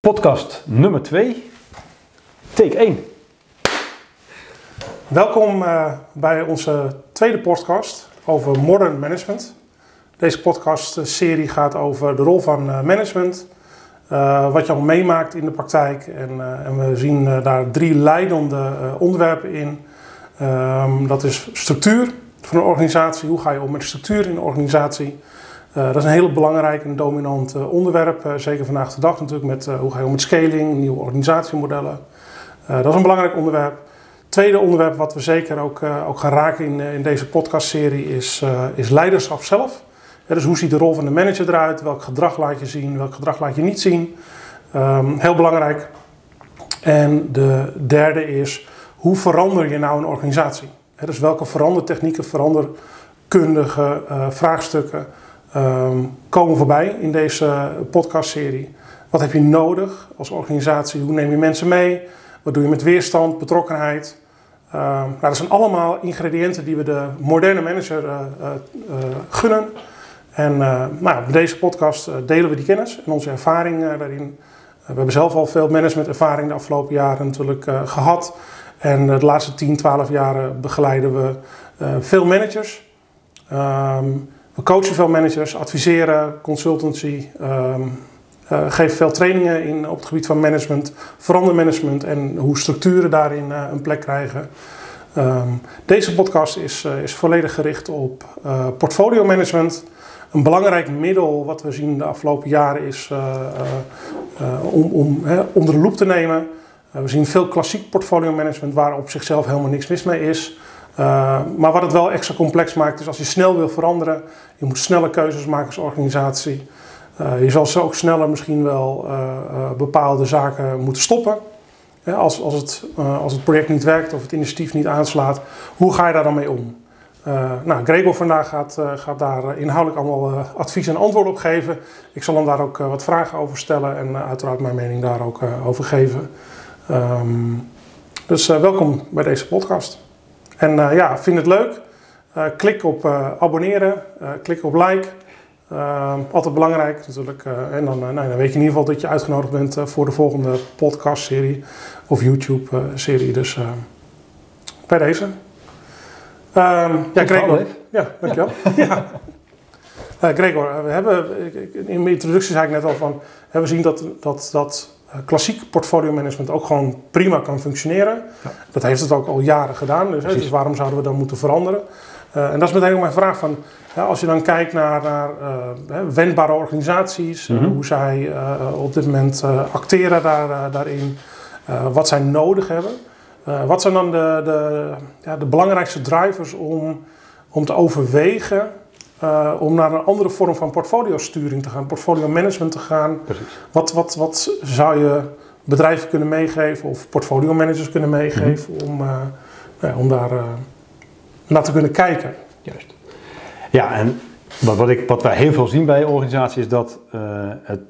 Podcast nummer 2, take 1. Welkom uh, bij onze tweede podcast over modern management. Deze podcast-serie gaat over de rol van uh, management, uh, wat je al meemaakt in de praktijk. En, en we zien daar drie leidende onderwerpen in. Um, dat is structuur van een organisatie. Hoe ga je om met structuur in een organisatie? Dat is een heel belangrijk en dominant onderwerp, zeker vandaag de dag natuurlijk met hoe ga je om met scaling, nieuwe organisatiemodellen. dat is een belangrijk onderwerp. Tweede onderwerp wat we zeker ook, ook gaan raken in, in deze podcastserie is, is leiderschap zelf. Dus hoe ziet de rol van de manager eruit? Welk gedrag laat je zien? Welk gedrag laat je niet zien? Um, heel belangrijk. En de derde is hoe verander je nou een organisatie? dus welke verandertechnieken, veranderkundige vraagstukken um, komen voorbij in deze podcastserie. Wat heb je nodig als organisatie? Hoe neem je mensen mee? Wat doe je met weerstand, betrokkenheid? Um, nou, dat zijn allemaal ingrediënten die we de moderne manager uh, uh, gunnen. En nou, bij deze podcast delen we die kennis en onze ervaring daarin. we hebben zelf al veel managementervaring de afgelopen jaren natuurlijk gehad. En de laatste 10, 12 jaren begeleiden we veel managers. Um, we coachen veel managers, adviseren, consultancy, um, geven veel trainingen in, op het gebied van management, verandermanagement en hoe structuren daarin een plek krijgen. Um, deze podcast is, is volledig gericht op portfolio management. Een belangrijk middel wat we zien de afgelopen jaren is om, om onder de loep te nemen. we zien veel klassiek portfolio management waar op zichzelf helemaal niks mis mee is. Maar wat het wel extra complex maakt, is als je snel wil veranderen, je moet snelle keuzes maken als organisatie. Je zal zo ook sneller misschien wel bepaalde zaken moeten stoppen. als, als, het, als het project niet werkt of het initiatief niet aanslaat, hoe ga je daar dan mee om? Nou, Gregor vandaag gaat, gaat daar inhoudelijk allemaal advies en antwoorden op geven. Ik zal hem daar ook wat vragen over stellen en uiteraard mijn mening daar ook over geven. Um, dus welkom bij deze podcast. En ja, vind het leuk. Klik op abonneren, klik op like. altijd belangrijk natuurlijk. en dan, nou, dan weet je in ieder geval dat je uitgenodigd bent voor de volgende podcast-serie of YouTube-serie. Dus bij deze. Um, ja, Gregor. Ja, dankjewel. Ja. ja. Gregor, we hebben, in mijn introductie zei ik net al van, we zien dat, dat, dat eh, klassiek portfolio management ook gewoon prima kan functioneren. Ja. Dat heeft het ook al jaren gedaan, dus, dus waarom zouden we dan moeten veranderen? Uh, en dat is meteen ook mijn vraag van, ja, als je dan kijkt naar, naar uh, wendbare organisaties, mm -hmm. hoe zij op dit moment acteren daar, daarin, wat zij nodig hebben. Wat zijn dan de, de, ja, de belangrijkste drivers om, om te overwegen uh, om naar een andere vorm van portfolio-sturing te gaan, portfolio management te gaan. Precies. Wat, wat, wat zou je bedrijven kunnen meegeven of portfolio managers kunnen meegeven mm -hmm. om, uh, ja, om daar naar te kunnen kijken? Juist. Ja, en wat, wat, ik, wat wij heel veel zien bij organisaties is dat het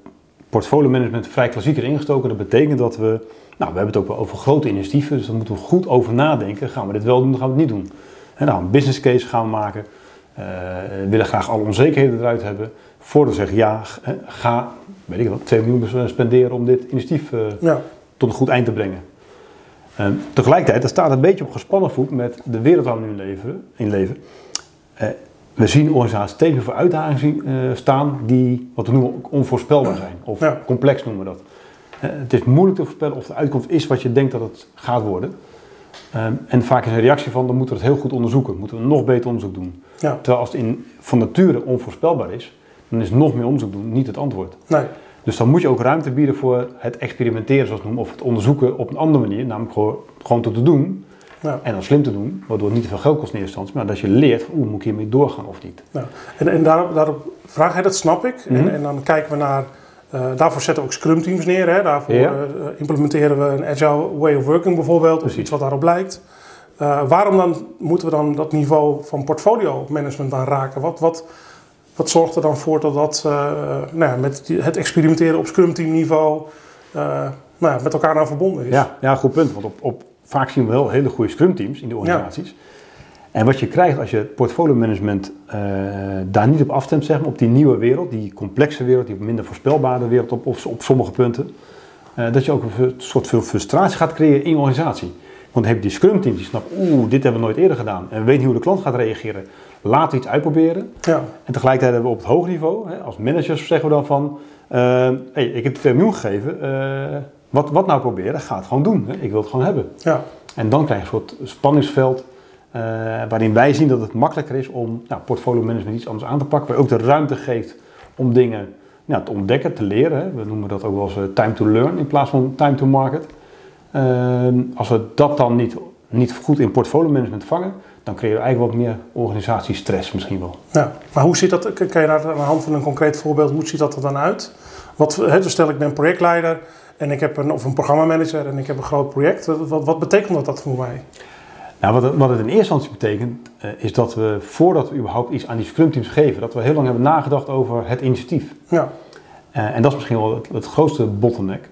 portfolio management vrij klassieker ingestoken. Dat betekent dat we, nou, we hebben het ook wel over grote initiatieven, dus daar moeten we goed over nadenken. Gaan we dit wel doen, dan gaan we het niet doen. En nou, een business case gaan we maken. Uh, willen graag alle onzekerheden eruit hebben. Voordat we zeggen, ja, ga, weet ik wat, 2 miljoen spenderen om dit initiatief uh, ja. tot een goed eind te brengen. Uh, tegelijkertijd, dat staat een beetje op gespannen voet met de wereld waar we nu leven, in leven. we zien organisaties tegen voor uitdagingen staan die, wat we noemen, onvoorspelbaar zijn. Of ja. complex noemen we dat. Het is moeilijk te voorspellen of de uitkomst is wat je denkt dat het gaat worden. Um, en vaak is een reactie van, dan moeten we het heel goed onderzoeken. Moeten we nog beter onderzoek doen. Ja. Terwijl als het in, van nature onvoorspelbaar is, dan is nog meer onderzoek doen niet het antwoord. Nee. Dus dan moet je ook ruimte bieden voor het experimenteren, zoals we noemen, of het onderzoeken op een andere manier, namelijk gewoon, gewoon te doen. Ja. En dan slim te doen, waardoor het niet te veel geld kost in eerste instantie, maar dat je leert, hoe moet ik hiermee doorgaan of niet. Ja. En, en daarop, daarop vraag je, dat snap ik. en, mhm. en dan kijken we naar uh, daarvoor zetten we ook scrum teams neer. Hè? Daarvoor ja. uh, implementeren we een agile way of working bijvoorbeeld, of iets wat daarop lijkt. Uh, waarom dan moeten we dan dat niveau van portfolio management dan raken? Wat, wat, wat zorgt er dan voor dat dat nou ja, met het experimenteren op scrum team niveau nou, met elkaar aan verbonden is. Ja, ja goed punt. Want op, op, vaak zien we wel hele goede scrum teams in de organisaties. En wat je krijgt als je portfolio management uh, daar niet op afstemt, zeg maar, op die nieuwe wereld, die complexe wereld, die minder voorspelbare wereld op, op, op sommige punten, uh, dat je ook een soort veel frustratie gaat creëren in je organisatie. Want dan heb je die scrum teams die snappen, oeh, dit hebben we nooit eerder gedaan. En we weten niet hoe de klant gaat reageren. Laten we iets uitproberen. Ja. En tegelijkertijd hebben we op het hoog niveau, hè, als managers zeggen we dan van, uh, hey, ik heb 2 miljoen gegeven, wat, wat nou proberen? Ga het gewoon doen. Hè. Ik wil het gewoon hebben. Ja. En dan krijg je een soort spanningsveld uh, waarin wij zien dat het makkelijker is om nou, portfolio management iets anders aan te pakken. Waar ook de ruimte geeft om dingen nou, te ontdekken, te leren. We noemen dat ook wel eens uh, time to learn in plaats van time to market. Uh, als we dat dan niet, niet goed in portfolio management vangen, dan creëren we eigenlijk wat meer organisatiestress misschien wel. Ja, maar hoe ziet dat, kan je daar aan de hand van een concreet voorbeeld, hoe ziet dat er dan uit? Wat, dus stel ik ben projectleider en ik heb een, of een programmamanager en ik heb een groot project. Wat, wat betekent dat voor mij? Nou, wat, het, wat het in eerste instantie betekent, uh, is dat we voordat we überhaupt iets aan die scrum teams geven, dat we heel lang hebben nagedacht over het initiatief. Ja. Uh, en dat is misschien wel het, het grootste bottleneck.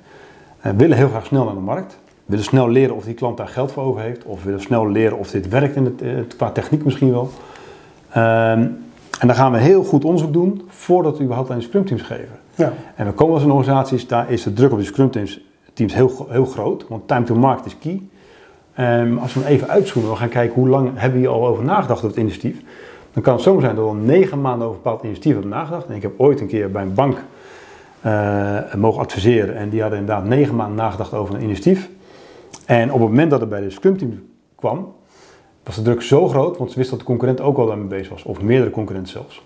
Uh, we willen heel graag snel naar de markt. We willen snel leren of die klant daar geld voor over heeft. Of we willen snel leren of dit werkt in het, qua techniek misschien wel. Ehm, en dan gaan we heel goed onderzoek doen voordat we überhaupt aan die scrum teams geven. Ja. En we komen als een organisaties, daar is de druk op die scrum teams, teams heel, heel groot. Want time to market is key. Um, als we hem even uitzoomen, we gaan kijken hoe lang hebben we al over nagedacht over het initiatief. Dan kan het zo zijn dat we al negen maanden over een bepaald initiatief hebben nagedacht. En ik heb ooit een keer bij een bank uh, mogen adviseren. En die hadden inderdaad negen maanden nagedacht over een initiatief. En op het moment dat het bij de Scrum Team kwam, was de druk zo groot, want ze wisten dat de concurrent ook al daarmee bezig was. Of meerdere concurrenten zelfs.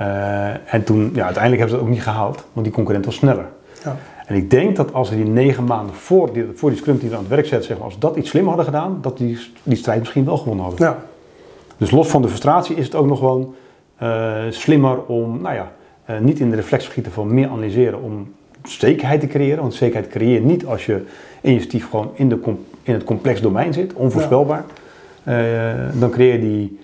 Uh, en toen, ja, uiteindelijk hebben ze het ook niet gehaald, want die concurrent was sneller. Ja. En ik denk dat als we die negen maanden voor die, voor die scrum team aan het werk zetten, zeg maar, als we dat iets slimmer hadden gedaan, dat die, die strijd misschien wel gewonnen hadden. Ja. Dus los van de frustratie is het ook nog gewoon uh, slimmer om, nou ja, uh, niet in de reflex schieten van meer analyseren om zekerheid te creëren. Want zekerheid creëer je niet als je initiatief gewoon in, de in het complex domein zit, onvoorspelbaar. Ja. Uh, dan creëer je die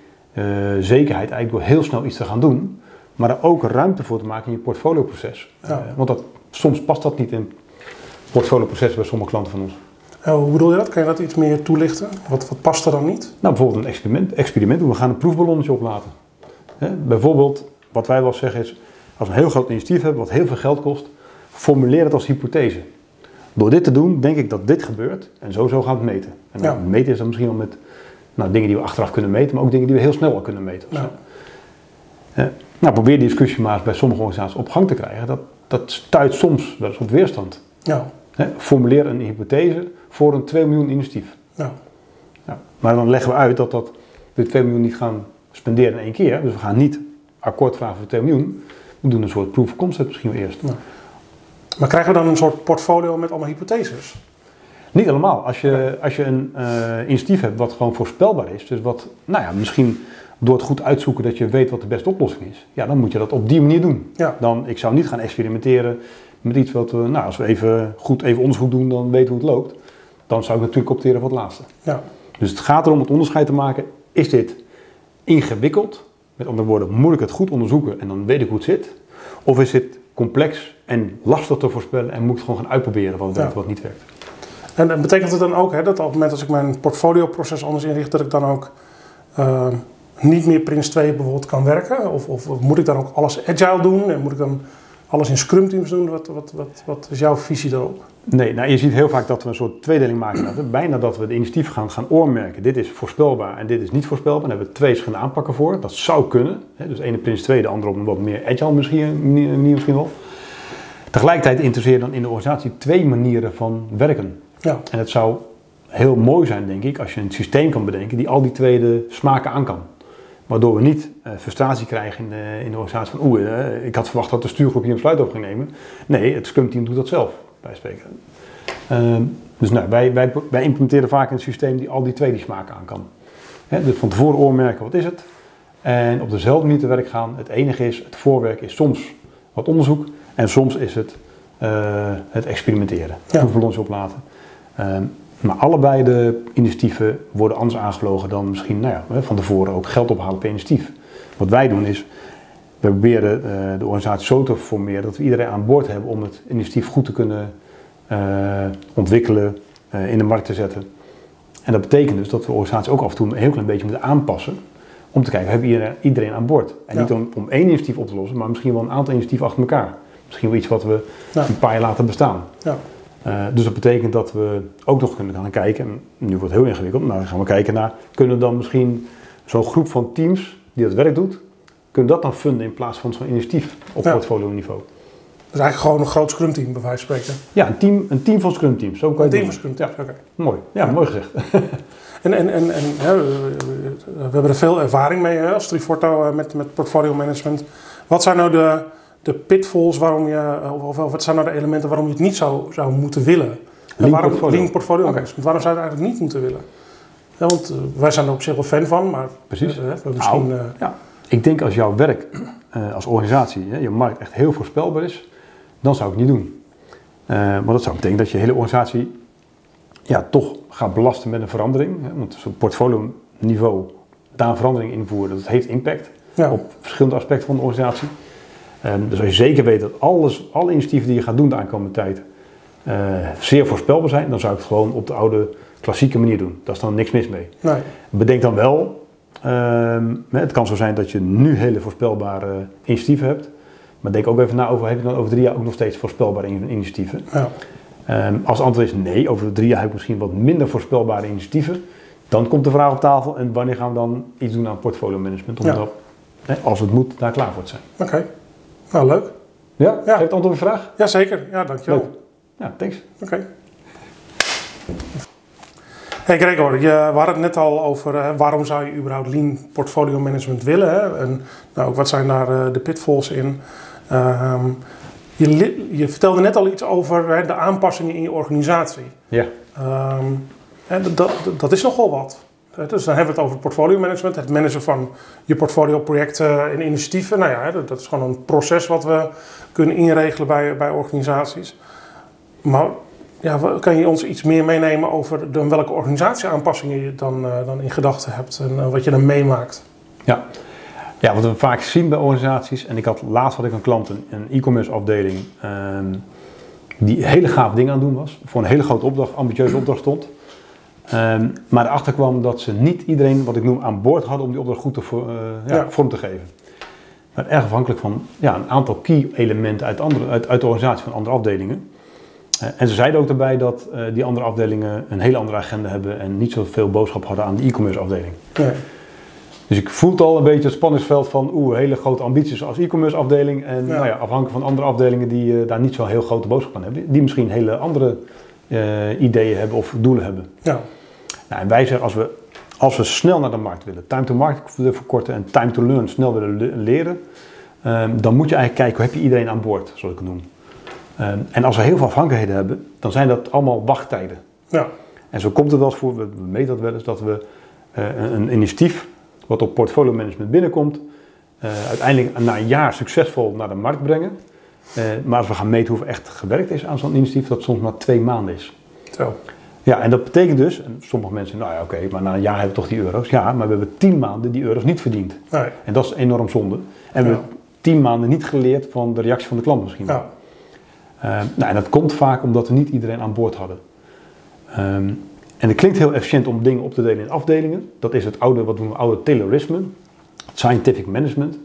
zekerheid eigenlijk door heel snel iets te gaan doen, maar er ook ruimte voor te maken in je portfolioproces. Ja. want dat soms past dat niet in portfolioprocessen bij sommige klanten van ons. Uh, hoe bedoel je dat? Kan je dat iets meer toelichten? Wat, wat past er dan niet? Nou, bijvoorbeeld een experiment. experiment we gaan een proefballonnetje oplaten. bijvoorbeeld, wat wij wel zeggen is, als we een heel groot initiatief hebben wat heel veel geld kost, formuleer het als hypothese. Door dit te doen, denk ik dat dit gebeurt en zo zo gaan we het meten. En ja. meten is dan misschien wel met nou, dingen die we achteraf kunnen meten, maar ook dingen die we heel snel al kunnen meten. Ja. nou, probeer die discussie maar eens bij sommige organisaties op gang te krijgen. Dat, dat stuit soms wel eens op weerstand. Ja. formuleer een hypothese voor een 2 miljoen initiatief. Ja. ja. Maar dan leggen we uit dat, dat we 2 miljoen niet gaan spenderen in één keer. Dus we gaan niet akkoord vragen voor 2 miljoen. We doen een soort proof of concept misschien wel eerst. Ja. Maar krijgen we dan een soort portfolio met allemaal hypotheses? Niet allemaal. Als je, als je een uh, initiatief hebt wat gewoon voorspelbaar is, dus wat, nou ja, misschien door het goed uitzoeken dat je weet wat de beste oplossing is, ja, dan moet je dat op die manier doen. Ja. Dan, ik zou niet gaan experimenteren met iets wat we, nou, als we even goed even onderzoek doen, dan weten hoe het loopt. Dan zou ik natuurlijk opteren voor het laatste. Ja. Dus het gaat erom het onderscheid te maken. Is dit ingewikkeld? Met andere woorden, moet ik het goed onderzoeken en dan weet ik hoe het zit? Of is dit complex en lastig te voorspellen en moet ik gewoon gaan uitproberen wat werkt, wat niet werkt? En, en betekent het dan ook hè, dat op het moment als ik mijn portfolioproces anders inricht, dat ik dan ook uh, niet meer Prince 2 bijvoorbeeld kan werken? Of, of, moet ik dan ook alles agile doen? En moet ik dan alles in scrum teams doen? Wat, wat, wat, wat is jouw visie daarop? Nee, nou, je ziet heel vaak dat we een soort tweedeling maken. Bijna dat we het initiatief gaan, gaan oormerken. Dit is voorspelbaar en dit is niet voorspelbaar. Daar hebben we twee verschillende aanpakken voor. Dat zou kunnen. Hè? Dus de ene Prince 2, de andere op een wat meer agile misschien, misschien wel. Tegelijkertijd interesseer dan in de organisatie twee manieren van werken. Ja. En het zou heel mooi zijn, denk ik, als je een systeem kan bedenken die al die twee smaken aan kan. Waardoor we niet uh, frustratie krijgen in de, in de organisatie van oeh, uh, ik had verwacht dat de stuurgroep hier een besluit over ging nemen. Nee, het Scrum team doet dat zelf, bij spreken. Uh, dus nou, wij, wij, wij, implementeren vaak een systeem die al die twee die smaken aan kan. He, dus van tevoren oormerken, wat is het? En op dezelfde manier te werk gaan. Het enige is, het voorwerk is soms wat onderzoek en soms is het uh, het experimenteren. Ja. ons oplaten. Ehm, maar allebei de initiatieven worden anders aangevlogen dan misschien nou ja, van tevoren ook geld ophalen per initiatief. Wat wij doen is, we proberen uh, de organisatie zo te formeren dat we iedereen aan boord hebben om het initiatief goed te kunnen eh, ontwikkelen, eh, in de markt te zetten. En dat betekent dus dat we organisaties ook af en toe een heel klein beetje moeten aanpassen. Om te kijken, hebben we iedereen, iedereen aan boord? En Ja. niet om, om één initiatief op te lossen, maar misschien wel een aantal initiatieven achter elkaar. Misschien wel iets wat we Ja. een paar jaar laten bestaan. Ja. Eh, dus dat betekent dat we ook nog kunnen gaan kijken, en nu wordt het heel ingewikkeld, maar dan gaan we kijken naar, kunnen we dan misschien zo'n groep van teams die dat werk doet, kunnen dat dan funden in plaats van zo'n initiatief op Ja. portfolio niveau? Dus eigenlijk gewoon een groot scrum team, bij wijze van spreken. Ja, een team, een team van scrum teams. Zo kan Een team van scrum teams, oké. Mooi, ja, Ja. mooi gezegd. En, en, en, en we, hebben er veel ervaring mee als Triforto eh, met, met portfolio management. Wat zijn nou de, de pitfalls waarom je, of, of wat zijn nou de elementen waarom je het niet zou, zou moeten willen? En waarom, portfolio. Lean portfolio. Waarom zou je het eigenlijk niet moeten willen? Ja, want eh, wij zijn er op zich wel fan van, maar Precies. hè, misschien... Nou, eh, Ja, ik denk als jouw werk als organisatie, hè, je markt echt heel voorspelbaar is, dan zou ik het niet doen. Maar dat zou betekenen dat je hele organisatie ja, toch gaat belasten met een verandering. Hè, want zo'n portfolio niveau daar een verandering invoeren, dat heeft impact ja, op verschillende aspecten van de organisatie. Ehm, dus als je zeker weet dat alles, alle initiatieven die je gaat doen de aankomende tijd eh, zeer voorspelbaar zijn, dan zou ik het gewoon op de oude klassieke manier doen. Daar is dan niks mis mee. nee, Bedenk dan wel, ehm, het kan zo zijn dat je nu hele voorspelbare initiatieven hebt. Maar denk ook even na over, heb je dan over drie jaar ook nog steeds voorspelbare in- initiatieven? ja, Ehm, als het antwoord is nee, over drie jaar heb ik misschien wat minder voorspelbare initiatieven. Dan komt de vraag op tafel en wanneer gaan we dan iets doen aan portfolio management? Omdat, hè, als het moet, daar klaar voor te zijn. oké. Nou, leuk. Ja, Ja. Heeft antwoord op je vraag? Jazeker, ja, dankjewel. Leuk. Ja, thanks. Oké. Hey Gregor, je, we hadden het net al over eh, waarom zou je überhaupt lean portfolio management willen. Hè? En nou, ook wat zijn daar eh, de pitfalls in? Ehm, je, je vertelde net al iets over hè, de aanpassingen in je organisatie. Ja. Ehm, hè, dat, dat, dat is nogal wat. Hè, Dus dan hebben we het over portfolio management, het managen van je portfolio projecten en initiatieven. Nou ja, dat, is gewoon een proces wat we kunnen inregelen bij, bij organisaties. Maar ja, kan je ons iets meer meenemen over de, welke organisatieaanpassingen je dan, eh, dan in gedachten hebt en eh, wat je dan meemaakt? Ja. ja, wat we vaak zien bij organisaties, en ik had laatst had ik een klant, een, een e-commerce afdeling, ehm, die hele gaaf dingen aan het doen was, voor een hele grote opdracht, ambitieuze opdracht stond. Ehm, maar erachter kwam dat ze niet iedereen, wat ik noem, aan boord hadden om die opdracht goed te eh, ja, Ja. vorm te geven. Maar erg afhankelijk van ja, een aantal key elementen uit, andere, uit, uit de organisatie van andere afdelingen. Eh, en ze zeiden ook daarbij dat eh, die andere afdelingen een hele andere agenda hebben en niet zoveel boodschap hadden aan de e-commerce afdeling. Dus ik voelde al een beetje het spanningsveld van oeh, hele grote ambities als e-commerce afdeling. En Ja. Nou ja, afhankelijk van andere afdelingen die daar niet zo'n heel grote boodschap aan hebben. Die, misschien hele andere ideeën hebben of doelen hebben. Ja, Nou, en wij zeggen als we, als we snel naar de markt willen, time to market willen verkorten en time to learn snel willen le- leren. ehm, dan moet je eigenlijk kijken hoe heb je iedereen aan boord, zoals ik het noem. Ehm, en als we heel veel afhankelijkheden hebben, dan zijn dat allemaal wachttijden. ja, En zo komt het wel eens voor, we we meten dat wel eens, dat we eh, een, een initiatief wat op portfolio management binnenkomt, eh, uiteindelijk na een jaar succesvol naar de markt brengen. Eh, maar als we gaan meten hoeveel echt gewerkt is aan zo'n initiatief, dat soms maar twee maanden is. zo. Ja, en dat betekent dus, en sommige mensen, nou ja, oké, maar na een jaar hebben we toch die euro's. Ja, maar we hebben tien maanden die euro's niet verdiend. Nee. En dat is enorm zonde. En we hebben tien maanden niet geleerd van de reactie van de klant misschien. Ja, Eh, nou, en dat komt vaak omdat we niet iedereen aan boord hadden. Ehm, en het klinkt heel efficiënt om dingen op te delen in afdelingen. Dat is het oude, wat we noemen oude Taylorisme, scientific management.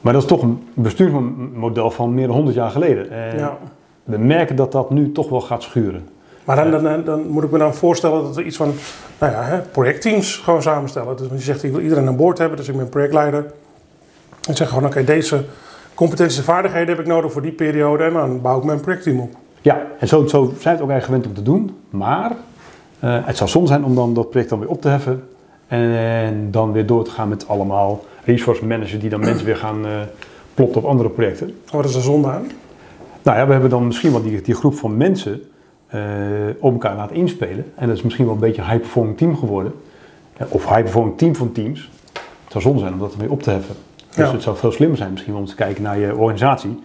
Maar dat is toch een bestuursmodel van meer dan 100 jaar geleden. En ja. we merken dat dat nu toch wel gaat schuren. Maar dan, dan, dan moet ik me dan voorstellen dat we iets van nou ja, projectteams gewoon samenstellen. Dus want je zegt, ik wil iedereen aan boord hebben, dus ik ben projectleider. En zeg gewoon, oké, deze competenties en vaardigheden heb ik nodig voor die periode. En dan bouw ik mijn projectteam op. Ja, en zo, zo zijn we het ook eigenlijk gewend om te doen. Maar eh, het zou zonde zijn om dan dat project dan weer op te heffen. En dan weer door te gaan met allemaal resource managers die dan mensen weer gaan eh, plotten op andere projecten. Wat is er zonde aan? Nou ja, we hebben dan misschien wel die, die groep van mensen op elkaar laten inspelen. En dat is misschien wel een beetje een high-performing team geworden. Eh, Of high-performing team van teams. Het zou zonde zijn om dat weer op te heffen. Dus Ja. het zou veel slimmer zijn misschien om te kijken naar je organisatie.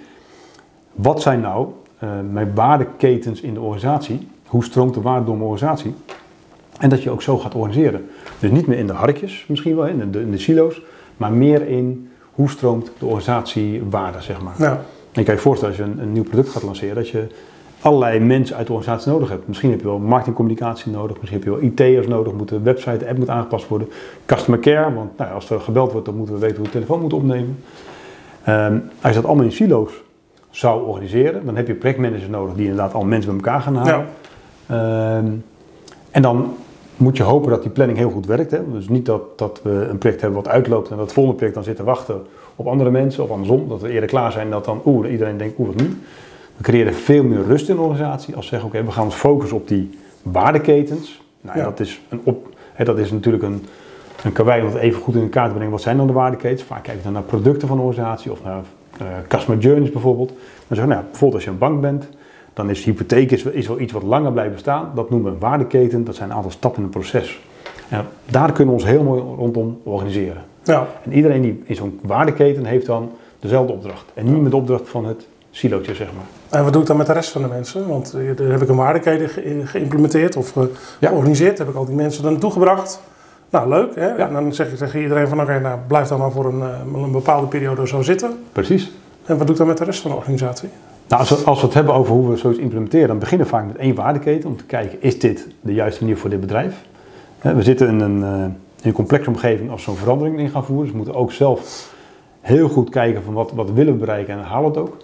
Wat zijn nou eh, mijn waardeketens in de organisatie? Hoe stroomt de waarde door mijn organisatie? En dat je ook zo gaat organiseren. Dus niet meer in de harkjes misschien wel, in de, in de silo's. Maar meer in hoe stroomt de organisatie waarde, zeg maar. Ja, En je kan je voorstellen als je een, een nieuw product gaat lanceren, dat je allerlei mensen uit de organisatie nodig hebt. Misschien heb je wel marketingcommunicatie nodig, misschien heb je wel IT'ers nodig, moet de website, de app moet aangepast worden. Customer care, want nou, als er gebeld wordt, dan moeten we weten hoe de telefoon moeten opnemen. Um, als je dat allemaal in silo's zou organiseren, dan heb je projectmanagers nodig die inderdaad al mensen bij elkaar gaan halen. Ja. Um, en dan moet je hopen dat die planning heel goed werkt. Hè? Dus niet dat, dat we een project hebben wat uitloopt en dat volgende project dan zit te wachten op andere mensen of andersom. Dat we eerder klaar zijn dat dan oeh, iedereen denkt oeh, wat nu? We creëren veel meer rust in de organisatie als we zeggen oké, we gaan ons focussen op die waardeketens. Nou, ja. dat, is een op, hè, dat is natuurlijk een, een karwei om het even goed in elkaar te brengen. Wat zijn dan de waardeketens? Vaak kijken we dan naar producten van de organisatie of naar uh, customer journeys bijvoorbeeld. Maar zeggen, nou, bijvoorbeeld als je een bank bent, dan is hypotheek is, is wel iets wat langer blijft bestaan. Dat noemen we een waardeketen. Dat zijn een aantal stappen in een proces. En daar kunnen we ons heel mooi rondom organiseren. Ja. En iedereen die in zo'n waardeketen heeft dan dezelfde opdracht. En niet met de opdracht van het silootje, zeg maar. En wat doe ik dan met de rest van de mensen? Want daar heb ik een waardeketen geïmplementeerd of georganiseerd. Heb ik al die mensen er naartoe gebracht. Nou, leuk. Hè? En dan zeg je tegen iedereen van oké, nou, blijf dan maar voor een, eh, een bepaalde periode zo zitten. Precies. En wat doe ik dan met de rest van de organisatie? Nou, als we, als we het hebben over hoe we zoiets implementeren, dan beginnen we vaak met één waardeketen om te kijken, is dit de juiste manier voor dit bedrijf? We zitten in een, eh, in een complexe omgeving als we zo'n verandering in gaan voeren, dus we moeten ook zelf heel goed kijken van wat, wat willen we bereiken en halen we het ook.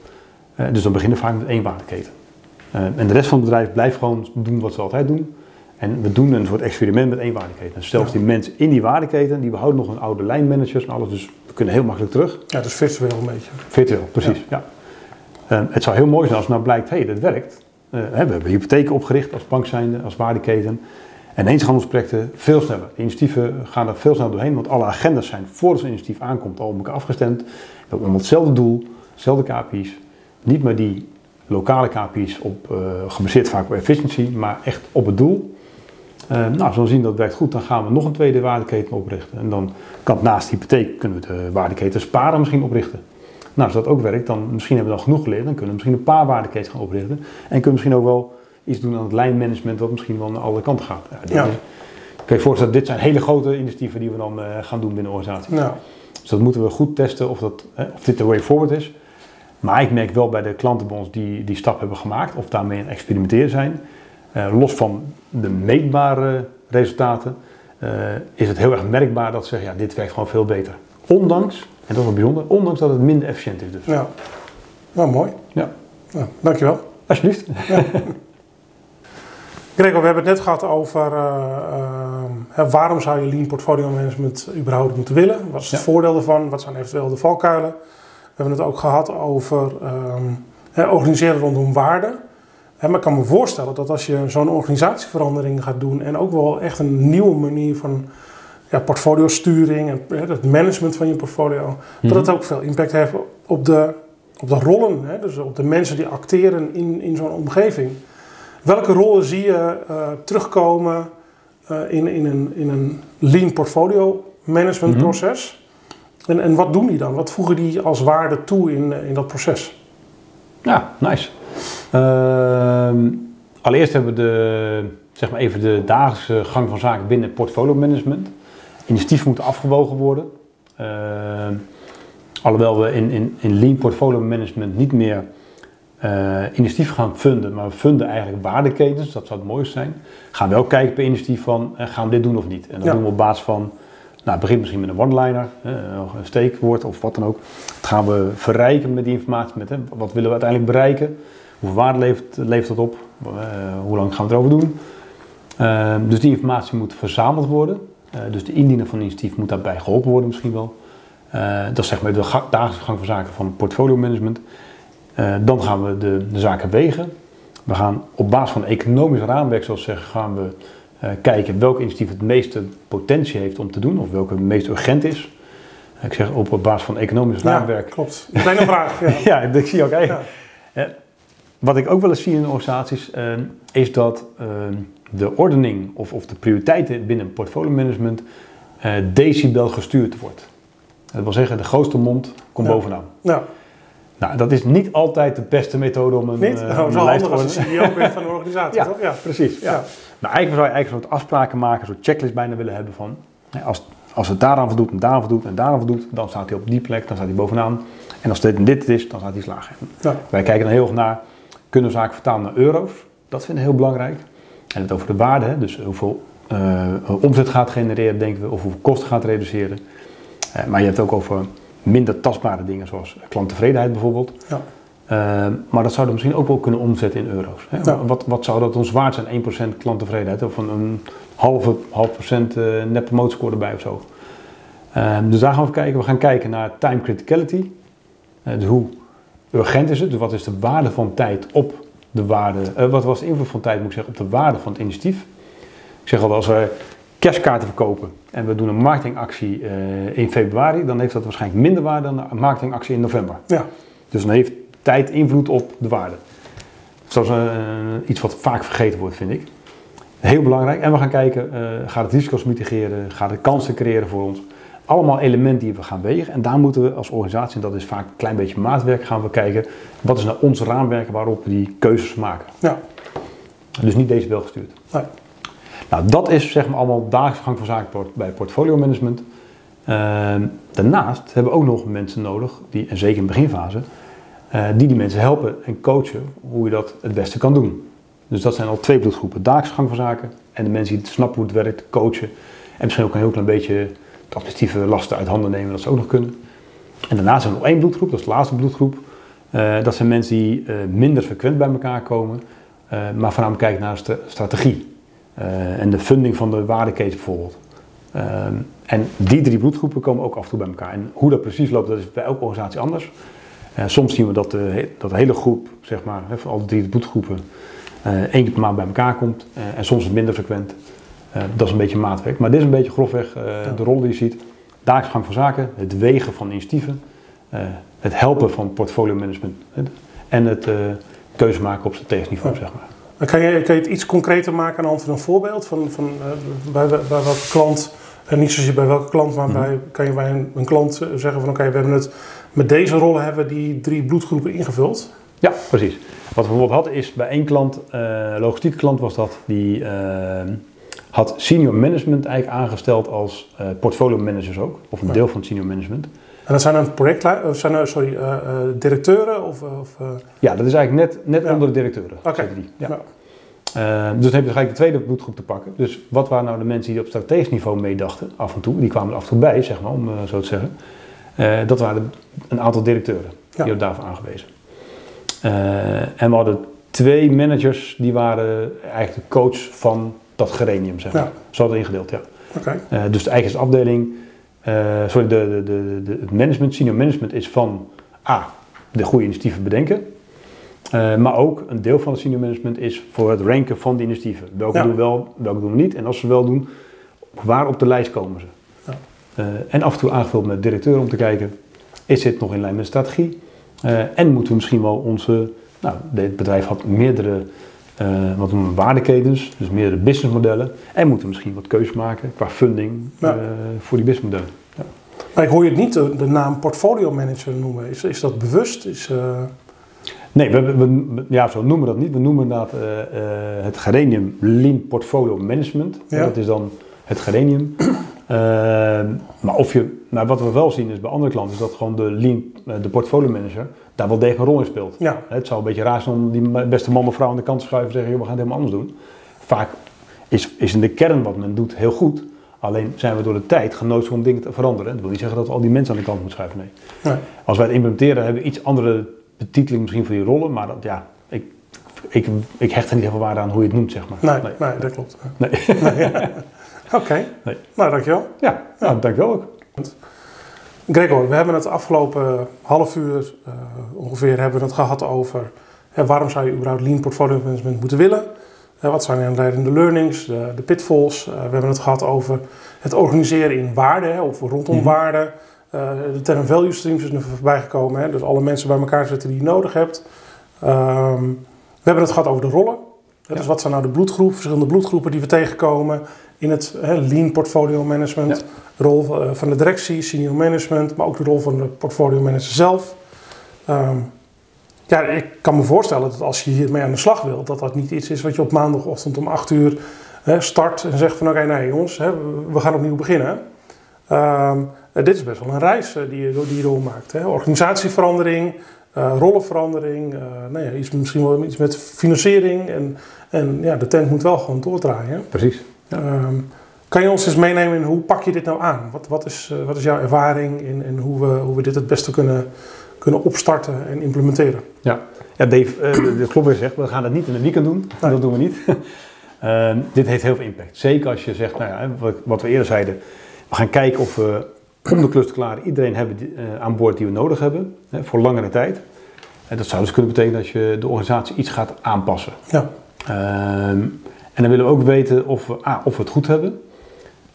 Eh, dus dan beginnen we vaak met één waardeketen. Eh, en de rest van het bedrijf blijft gewoon doen wat ze altijd doen. En we doen een soort experiment met één waardeketen. Dus zelfs die mensen in die waardeketen, die behouden nog een oude lijnmanagers en alles, dus we kunnen heel makkelijk terug. Ja, dus virtueel een beetje. Virtueel, precies, ja. Ehm, het zou heel mooi zijn als nou blijkt, hé, hey, dat werkt. Uh, we hebben hypotheken opgericht als bank zijnde, als waardeketen. En eenshandelsprojecten veel sneller. De initiatieven gaan er veel sneller doorheen, want alle agendas zijn voordat zo'n initiatief aankomt al op elkaar afgestemd. We hebben hetzelfde doel, dezelfde KPI's. Niet meer die lokale KPI's op, uh, gebaseerd vaak op efficiëntie, maar echt op het doel. Uh, nou, als we zien dat het werkt goed, dan gaan we nog een tweede waardeketen oprichten. En dan kan naast hypotheek kunnen we de waardeketen sparen misschien oprichten. Nou, als dat ook werkt, dan misschien hebben we dan genoeg geleerd. Dan kunnen we misschien een paar waardeketens gaan oprichten. En kunnen we misschien ook wel iets doen aan het lijnmanagement, wat misschien wel naar alle kanten gaat. Ja, ja. Kun je voorstellen, dit zijn hele grote initiatieven die we dan uh, gaan doen binnen de organisatie. Ja. Dus dat moeten we goed testen of, dat, of dit de way forward is. Maar ik merk wel bij de klanten bij ons die die stap hebben gemaakt, of daarmee aan het experimenteren zijn, uh, los van de meetbare resultaten, uh, is het heel erg merkbaar dat ze zeggen, ja, dit werkt gewoon veel beter. Ondanks en dat is wel bijzonder, ondanks dat het minder efficiënt is dus. Ja, nou mooi. Ja. Nou, dankjewel. Alsjeblieft. Ja. Gregor, we hebben het net gehad over uh, uh, waarom zou je lean portfolio management überhaupt moeten willen? Wat is het voordeel ervan? Wat zijn eventueel de valkuilen? We hebben het ook gehad over uh, organiseren rondom waarden. maar ik kan me voorstellen dat als je zo'n organisatieverandering gaat doen en ook wel echt een nieuwe manier van ja, portfolio-sturing en het management van je portfolio, dat mhm. het ook veel impact heeft op de, op de rollen, hè, dus op de mensen die acteren in, in zo'n omgeving. Welke rollen zie je uh, terugkomen uh, in, in, een, in een lean portfolio management mhm. proces? En, en wat doen die dan? Wat voegen die als waarde toe in, in dat proces? Ja, nice. Uh, allereerst hebben we de, zeg maar even de dagelijkse gang van zaken binnen portfolio management initiatief moeten afgewogen worden. Uh, alhoewel we in, in, in lean portfolio management niet meer uh, initiatief gaan funden, maar we funden eigenlijk waardeketens, dat zou het mooiste zijn. Gaan wel kijken per initiatief van, uh, gaan we dit doen of niet? En dat doen we op basis van, nou het begint misschien met een one-liner, een steekwoord of wat dan ook. Dat gaan we verrijken met die informatie, met wat willen we uiteindelijk bereiken? Hoeveel waarde levert, dat op? hoe lang gaan we erover doen? dus die informatie moet verzameld worden. Eh, dus de indiener van initiatief moet daarbij geholpen worden misschien wel. Eh, dat is zeg maar de dagelijkse gang van zaken van portfolio management. Eh, dan gaan we de, de, zaken wegen. We gaan op basis van economisch raamwerk, zoals zeggen, gaan we kijken welk initiatief het meeste potentie heeft om te doen, of welke het meest urgent is. Ik zeg op basis van economisch raamwerk. Ja, klopt. Kleine vraag. Ja. ja, ik zie ook eigenlijk. Ja. wat ik ook wel eens zie in organisaties, is dat de ordening of, of de prioriteiten binnen portfolio management uh, decibel gestuurd wordt. Dat wil zeggen, de grootste mond komt bovenaan. Ja. Nou, dat is niet altijd de beste methode om een, niet? Uh, oh, een lijst te als je CEO bent van een organisatie, ja, toch? Ja, precies. Ja. Nou, eigenlijk zou je eigenlijk een soort afspraken maken, een soort checklist bijna willen hebben van... Als, als het daaraan voldoet en daaraan voldoet en daaraan voldoet, dan staat hij op die plek, dan staat hij bovenaan. En als dit en dit is, dan staat hij slagen. Ja. Wij kijken dan heel erg naar kunnen we zaken vertalen naar euro's. Dat vinden we heel belangrijk. En het over de waarde, hè, dus hoeveel uh, omzet gaat genereren, denken we, of hoeveel kosten gaat reduceren. Uh, maar je hebt ook over minder tastbare dingen, zoals klanttevredenheid bijvoorbeeld. Ja. Uh, maar dat zouden we misschien ook wel kunnen omzetten in euro's. Hè? Ja. Wat, wat zou dat ons waard zijn, 1% klanttevredenheid? Of een, een halve, half procent net promote score erbij of zo. Ehm, dus daar gaan we kijken. We gaan kijken naar time criticality. dus hoe urgent is het? Dus wat is de waarde van tijd op de waarde, wat was de invloed van tijd moet ik zeggen, op de waarde van het initiatief? Ik zeg al, als we kerstkaarten verkopen en we doen een marketingactie in februari, dan heeft dat waarschijnlijk minder waarde dan een marketingactie in november. Ja. Dus dan heeft tijd invloed op de waarde. Dat is uh, iets wat vaak vergeten wordt, vind ik. Heel belangrijk. En we gaan kijken, uh, gaat het risico's mitigeren, gaat het kansen creëren voor ons. Allemaal elementen die we gaan wegen. En daar moeten we als organisatie, en dat is vaak een klein beetje maatwerk, gaan we kijken, wat is nou ons raamwerk waarop we die keuzes maken. Ja. Dus niet deze bel gestuurd. Nee. Nou, dat is zeg maar allemaal dagelijks gang van zaken bij portfolio management. Uh, daarnaast hebben we ook nog mensen nodig, die, en zeker in de beginfase, die die mensen helpen en coachen hoe je dat het beste kan doen. Dus dat zijn al twee bloedgroepen. Dagelijks gang van zaken en de mensen die snappen hoe het werkt, coachen. En misschien ook een heel klein beetje de administratieve lasten uit handen nemen, dat ze ook nog kunnen. En daarnaast zijn er nog één bloedgroep, dat is de laatste bloedgroep. Uh, dat zijn mensen die uh, minder frequent bij elkaar komen, maar voornamelijk kijken naar de strategie. En de funding van de waardeketen bijvoorbeeld. Uh, en die drie bloedgroepen komen ook af en toe bij elkaar. En hoe dat precies loopt, dat is bij elke organisatie anders. Uh, soms zien we dat de, dat de hele groep, zeg maar, van al die drie bloedgroepen, één keer per maand bij elkaar komt. en soms minder frequent. dat is een beetje maatwerk. Maar dit is een beetje grofweg de rol die je ziet. Dagelijks gang van zaken, het wegen van initiatieven, het helpen van portfolio management en het keuze maken op strategisch niveau, ja. zeg maar. Kan je, kan je het iets concreter maken aan de hand van een voorbeeld? Van, van, bij, bij welke klant, en niet zozeer bij welke klant, maar mhm. bij, kan je bij een, een klant eh, zeggen van oké, we hebben het met deze rollen hebben die drie bloedgroepen ingevuld? Ja, precies. Wat we bijvoorbeeld hadden is bij één klant, uh, logistieke klant was dat, die uh, had senior management eigenlijk aangesteld als uh, portfolio managers ook, of een deel van het senior management. En dat zijn dan projectleiders, zijn sorry, directeuren? Of, of Ja, dat is eigenlijk net, net onder de directeuren. Oké. Ja. ja. Uh, dus dan heb je gelijk de tweede bloedgroep te pakken. Dus wat waren nou de mensen die op strategisch niveau meedachten, af en toe, die kwamen er af en toe bij, zeg maar, om zo te zeggen. Dat waren een aantal directeuren, die werden daarvoor aangewezen. en we hadden twee managers, die waren eigenlijk de coach van dat gerenium, zeg maar. Ja. Zo hadden ingedeeld, ja. Oké. dus de eigen afdeling sorry, de, de, de, het management, senior management is van A, de goede initiatieven bedenken. Uh, maar ook een deel van het senior management is voor het ranken van die initiatieven. Welke doen we wel, welke doen we niet. En als ze wel doen, waar op de lijst komen ze. Uh, en af en toe aangevuld met directeur om te kijken, is dit nog in lijn met de strategie? en moeten we misschien wel onze, nou, dit bedrijf had meerdere uh, wat noemen we waardeketens, dus meerdere businessmodellen. En moeten misschien wat keuzes maken qua funding voor die businessmodellen. Ja. Maar ik hoor je het niet de, de, naam portfolio manager noemen. Is, is dat bewust? Is. Nee, we, we, ja, zo noemen we dat niet. We noemen dat het Gerenium Lean Portfolio Management. Ja. Dat is dan het Gerenium. maar of je, nou, wat we wel zien is bij andere klanten, is dat gewoon de Lean, de portfolio manager, daar wel degelijk een rol in speelt. Ja. Het zou een beetje raar zijn om die beste man of vrouw aan de kant te schuiven en zeggen, joh, we gaan het helemaal anders doen. Vaak is, is in de kern wat men doet heel goed. Alleen zijn we door de tijd genoodzaakt om dingen te veranderen. Dat wil niet zeggen dat we al die mensen aan de kant moeten schuiven. Nee. nee. Als wij het implementeren, hebben we iets andere betiteling misschien voor die rollen. Maar dat, ja, ik, ik, ik hecht er niet heel veel waarde aan hoe je het noemt, zeg maar. Nee, nee. dat klopt. Nee. Oké, okay. nee. nou dankjewel. Ja, nou, dankjewel ook. Gregor, we hebben het afgelopen half uur uh, ongeveer hebben we het gehad over hè, waarom zou je überhaupt lean portfolio management moeten willen. Uh, wat zijn de leidende learnings, de, de pitfalls. We hebben het gehad over het organiseren in waarde hè, of rondom mm waarde. de term value streams is nu voorbij gekomen. Hè, dus alle mensen bij elkaar zetten die je nodig hebt. Ehm, we hebben het gehad over de rollen. Ja. Dus wat zijn nou de bloedgroepen, verschillende bloedgroepen die we tegenkomen in het hè, lean portfolio management. Ja. De rol eh, van de directie, senior management, maar ook de rol van de portfolio manager zelf. Um, ja, ik kan me voorstellen dat als je hiermee aan de slag wilt, dat dat niet iets is wat je op maandagochtend om 8 uur hè, start en zegt van oké, okay, nee jongens, hè, we gaan opnieuw beginnen. Um, dit is best wel een reis uh, die, je, die je doormaakt. Hè. Organisatieverandering, rollenverandering, nou ja, iets, misschien wel iets met financiering. En, en ja, de tent moet wel gewoon doordraaien. Precies. Ehm, kan je ons eens meenemen in hoe pak je dit nou aan? Wat, wat, is, wat is jouw ervaring in, in hoe, we, hoe we dit het beste kunnen, kunnen opstarten en implementeren? Ja, ja Dave, uh, dat klopt weer zegt, we gaan het niet in een weekend doen. Dat doen we niet. Ehm, dit heeft heel veel impact. Zeker als je zegt, nou ja, wat we eerder zeiden, we gaan kijken of we om de klus te klaren iedereen hebben uh, aan boord die we nodig hebben hè, voor langere tijd. En dat zou dus kunnen betekenen dat je de organisatie iets gaat aanpassen. Ja. Ehm, en dan willen we ook weten of we, ah, of we het goed hebben.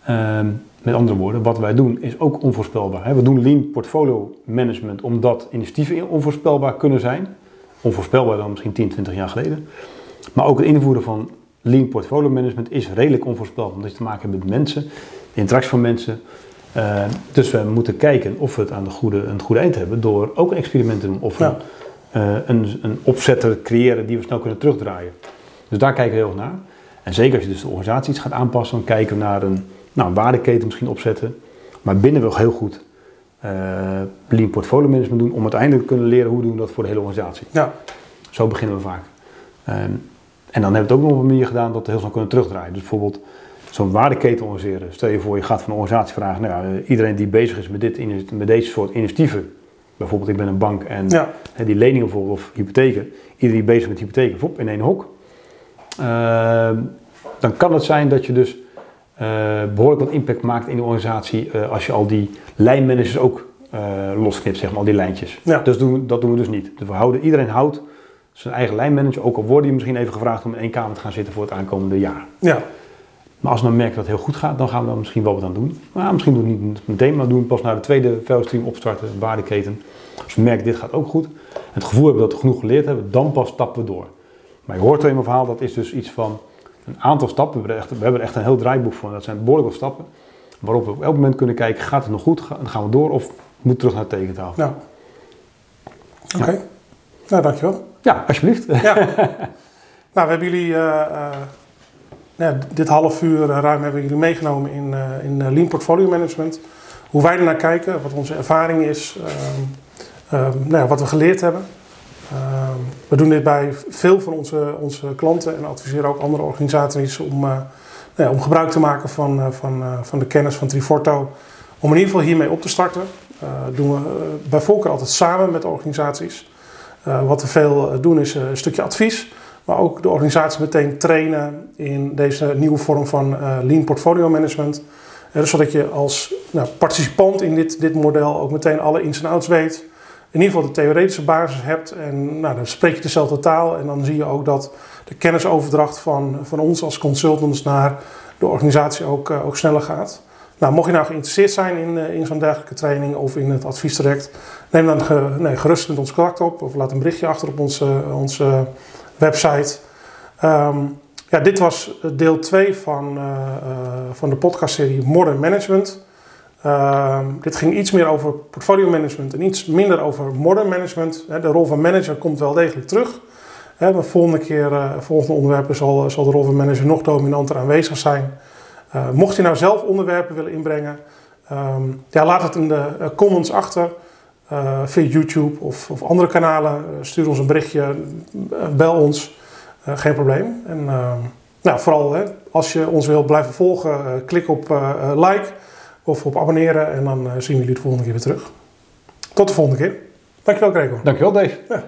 Ehm, met andere woorden, wat wij doen is ook onvoorspelbaar. Hè. We doen lean portfolio management omdat initiatieven onvoorspelbaar kunnen zijn. Onvoorspelbaar dan misschien 10, 20 jaar geleden. Maar ook het invoeren van lean portfolio management is redelijk onvoorspelbaar. Omdat je te maken hebt met mensen, de interactie van mensen. Uh, dus we moeten kijken of we het aan de goede, een goede eind hebben door ook experimenten te doen. Of een, uh, een, een opzet te creëren die we snel kunnen terugdraaien. Dus daar kijken we heel erg naar. En zeker als je dus de organisatie iets gaat aanpassen, dan kijken we naar een nou, waardeketen misschien opzetten. Maar binnen wil heel goed uh, lean portfolio management doen om uiteindelijk te kunnen leren hoe doen we dat voor de hele organisatie. Ja. Zo beginnen we vaak. Um, en dan hebben we het ook nog op een manier gedaan dat we heel snel kunnen terugdraaien. Dus bijvoorbeeld zo'n waardeketen organiseren. Stel je voor, je gaat van een organisatie vragen, nou ja, iedereen die bezig is met, dit, met deze soort initiatieven, bijvoorbeeld ik ben een bank en ja. die leningen bijvoorbeeld of hypotheken, iedereen die bezig is met hypotheken, vop, in één hok. Uh, dan kan het zijn dat je dus uh, behoorlijk wat impact maakt in de organisatie uh, als je al die lijnmanagers ook losknipt, zeg maar, al die lijntjes. Ja. Dus doen, dat doen we dus niet. Dus we houden, iedereen houdt zijn eigen lijnmanager, ook al worden je misschien even gevraagd om in één kamer te gaan zitten voor het aankomende jaar. Ja. Maar als we dan merken dat het heel goed gaat, dan gaan we dan misschien wel wat aan doen. Maar misschien doen we het niet meteen, maar doen we pas naar de tweede stream opstarten, waardeketen. Als we merken dit gaat ook goed, het gevoel hebben dat we genoeg geleerd hebben, dan pas stappen we door. Maar je hoort al in mijn verhaal, dat is dus iets van een aantal stappen. We hebben, er echt een heel draaiboek voor. Dat zijn behoorlijk wat stappen. Waarop we op elk moment kunnen kijken, gaat het nog goed? Dan gaan we door of moet terug naar de tekentafel. Ja. Oké. Okay. Ja. Nou, dankjewel. Ja, alsjeblieft. Ja. nou, we hebben jullie uh, uh, ja, dit half uur ruim hebben jullie meegenomen in, uh, in Lean Portfolio Management. Hoe wij ernaar kijken, wat onze ervaring is, nou ja, wat we geleerd hebben. we doen dit bij veel van onze, onze klanten en adviseren ook andere organisaties om, nou om gebruik te maken van, van, van de kennis van Triforto. Om in ieder geval hiermee op te starten. Doen we bij voorkeur altijd samen met organisaties. Wat we veel doen is een stukje advies, maar ook de organisatie meteen trainen in deze nieuwe vorm van uh, lean portfolio management. Uh, zodat je als nou, participant in dit, dit model ook meteen alle ins en outs weet. In ieder geval de theoretische basis hebt en nou, dan spreek je dezelfde taal. En dan zie je ook dat de kennisoverdracht van, van ons als consultants naar de organisatie ook, ook sneller gaat. Nou, mocht je nou geïnteresseerd zijn in, in zo'n dergelijke training of in het adviestraject, neem dan nee, gerust met ons contact op of laat een berichtje achter op onze, onze website. Um, ja, dit was deel 2 van, uh, uh, van de podcastserie Modern Management. Uh, dit ging iets meer over portfolio management en iets minder over modern management. De rol van manager komt wel degelijk terug. De volgende keer, uh, volgende onderwerpen zal, zal de rol van manager nog dominanter aanwezig zijn. Mocht je nou zelf onderwerpen willen inbrengen, um, ja, laat het in de comments achter. Uh, via YouTube of, of, andere kanalen. stuur ons een berichtje, bel ons. geen probleem. En nou, vooral hè, als je ons wilt blijven volgen, klik op like of op abonneren. En dan zien we jullie de volgende keer weer terug. Tot de volgende keer. Dankjewel Gregor. Dankjewel Dave. Ja.